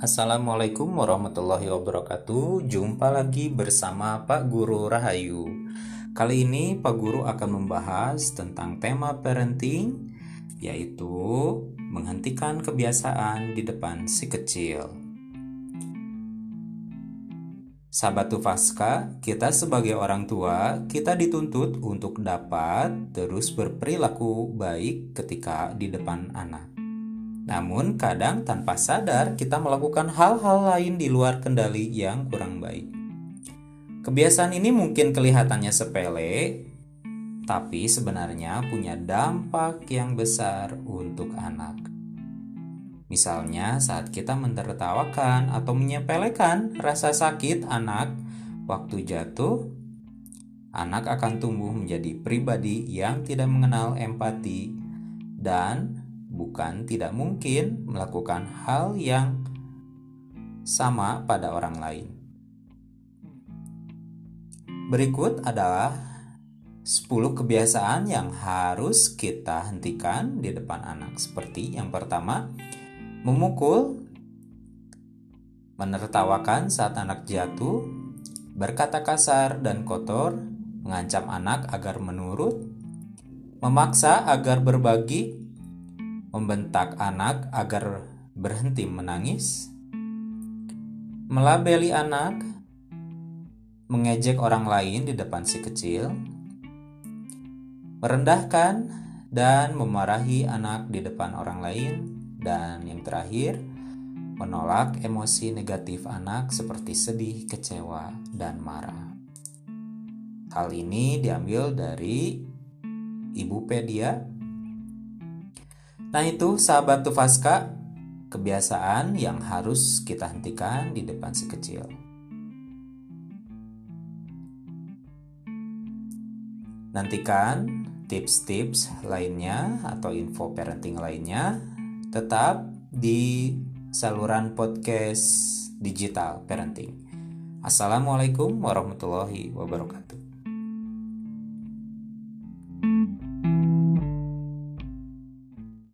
Assalamualaikum warahmatullahi wabarakatuh. Jumpa lagi bersama Pak Guru Rahayu. Kali ini Pak Guru akan membahas tentang tema parenting yaitu menghentikan kebiasaan di depan si kecil. Sahabat Tufaska, kita sebagai orang tua, kita dituntut untuk dapat terus berperilaku baik ketika di depan anak. Namun, kadang tanpa sadar kita melakukan hal-hal lain di luar kendali yang kurang baik. Kebiasaan ini mungkin kelihatannya sepele, tapi sebenarnya punya dampak yang besar untuk anak. Misalnya, saat kita menertawakan atau menyepelekan rasa sakit anak waktu jatuh, anak akan tumbuh menjadi pribadi yang tidak mengenal empati dan bukan tidak mungkin melakukan hal yang sama pada orang lain. Berikut adalah 10 kebiasaan yang harus kita hentikan di depan anak. Seperti yang pertama, memukul, menertawakan saat anak jatuh, berkata kasar dan kotor, mengancam anak agar menurut, memaksa agar berbagi membentak anak agar berhenti menangis, melabeli anak, mengejek orang lain di depan si kecil, merendahkan dan memarahi anak di depan orang lain, dan yang terakhir, menolak emosi negatif anak seperti sedih, kecewa, dan marah. Hal ini diambil dari Ibupedia Nah itu sahabat Tufaska, kebiasaan yang harus kita hentikan di depan si kecil. Nantikan tips-tips lainnya atau info parenting lainnya tetap di saluran podcast digital parenting. Assalamualaikum warahmatullahi wabarakatuh.